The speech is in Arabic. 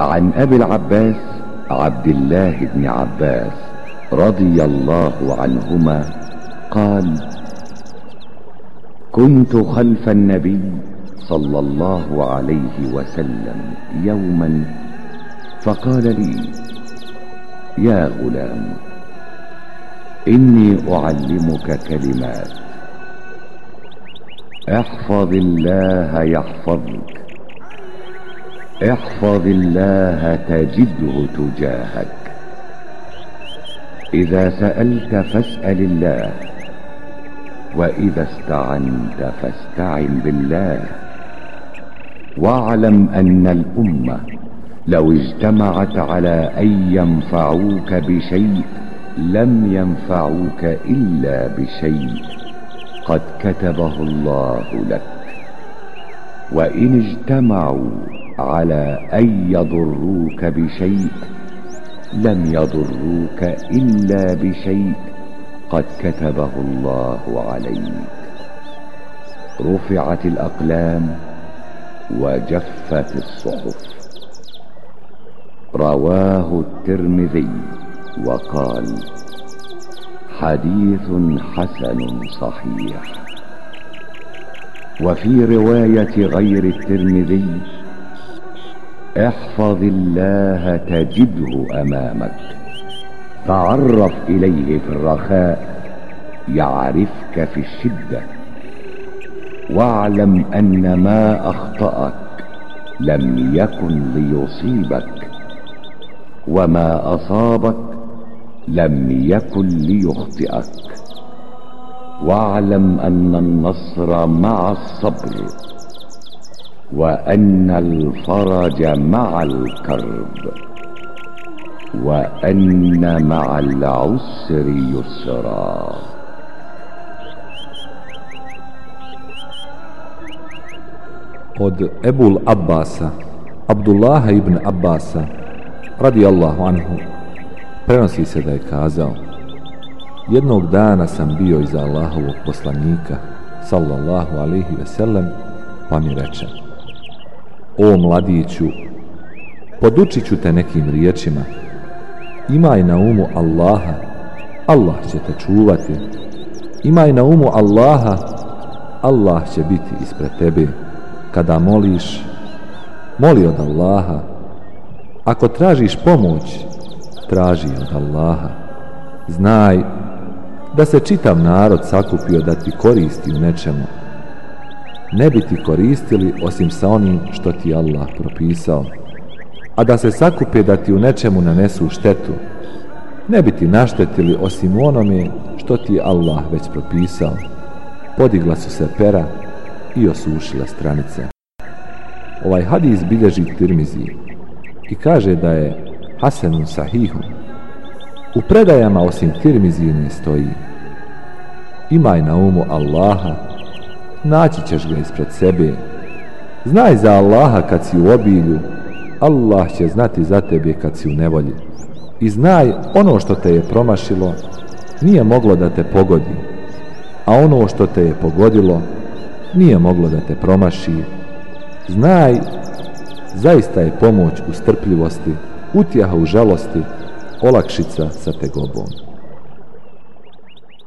عن أبي العباس عبد الله بن عباس رضي الله عنهما قال كنت خلف النبي صلى الله عليه وسلم يوما فقال لي يا غلام إني أعلمك كلمات. احفظ الله يحفظك. احفظ الله تجده تجاهك. إذا سألت فاسأل الله وإذا استعنت فاستعن بالله. واعلم أن الأمة لو اجتمعت على أن ينفعوك بشيء لم ينفعوك إلا بشيء قد كتبه الله لك. وإن اجتمعوا على أن يضروك بشيء لم يضروك إلا بشيء قد كتبه الله عليك. رفعت الأقلام وجفت الصحف. رواه الترمذي وقال حديث حسن صحيح. وفي رواية غير الترمذي احفظ الله تجده أمامك. تعرف إليه في الرخاء يعرفك في الشدة. واعلم أن ما أخطأك لم يكن ليصيبك وما أصابك لم يكن ليخطئك. واعلم أن النصر مع الصبر وان الفرج مع الكرب وان مع العسر يسرا od Ebul Abbasa, Abdullaha ibn Abbasa, radijallahu anhu, prenosi se da je kazao Jednog dana sam bio iza Allahovog poslanika, sallallahu alihi veselem, pa mi reče O mladiću, podučit ću te nekim riječima. Imaj na umu Allaha, Allah će te čuvati. Imaj na umu Allaha, Allah će biti ispred tebe. Kada moliš, moli od Allaha. Ako tražiš pomoć, traži od Allaha. Znaj da se čitav narod sakupio da ti koristi u nečemu. Ne bi ti koristili osim sa onim što ti Allah propisao. A da se sakupe da ti u nečemu nanesu štetu, ne bi ti naštetili osim onome što ti Allah već propisao. Podigla su se pera i osušila stranice. Ovaj hadis bilježi Tirmizi i kaže da je Hasanun Sahihun. U predajama osim Tirmizine stoji Imaj na umu Allaha, naći ćeš ga ispred sebe. Znaj za Allaha kad si u obilju, Allah će znati za tebe kad si u nevolji. I znaj ono što te je promašilo, nije moglo da te pogodi, a ono što te je pogodilo, nije moglo da te promaši. Znaj, zaista je pomoć u strpljivosti, utjeha u žalosti, olakšica sa tegobom.